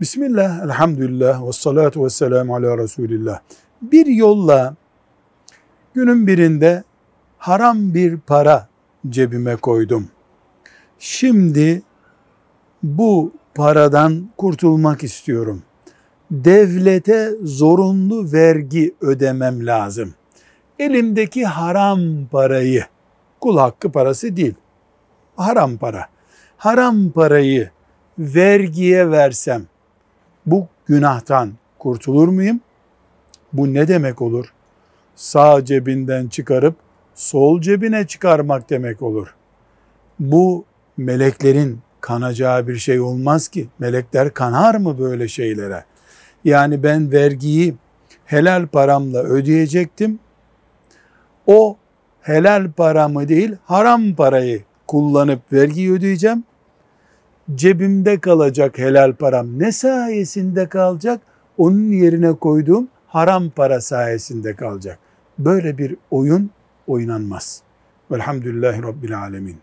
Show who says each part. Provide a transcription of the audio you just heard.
Speaker 1: Bismillah, elhamdülillah, ve salatu ve selamu ala Resulillah. Bir yolla günün birinde haram bir para cebime koydum. Şimdi bu paradan kurtulmak istiyorum. Devlete zorunlu vergi ödemem lazım. Elimdeki haram parayı, kul hakkı parası değil, haram para. Haram parayı vergiye versem bu günahtan kurtulur muyum? Bu ne demek olur? Sağ cebinden çıkarıp sol cebine çıkarmak demek olur. Bu meleklerin kanacağı bir şey olmaz ki. Melekler kanar mı böyle şeylere? Yani ben vergiyi helal paramla ödeyecektim. O helal paramı değil haram parayı kullanıp vergi ödeyeceğim. Cebimde kalacak helal param ne sayesinde kalacak? Onun yerine koyduğum haram para sayesinde kalacak. Böyle bir oyun oynanmaz. Velhamdülillahi Rabbil Alemin.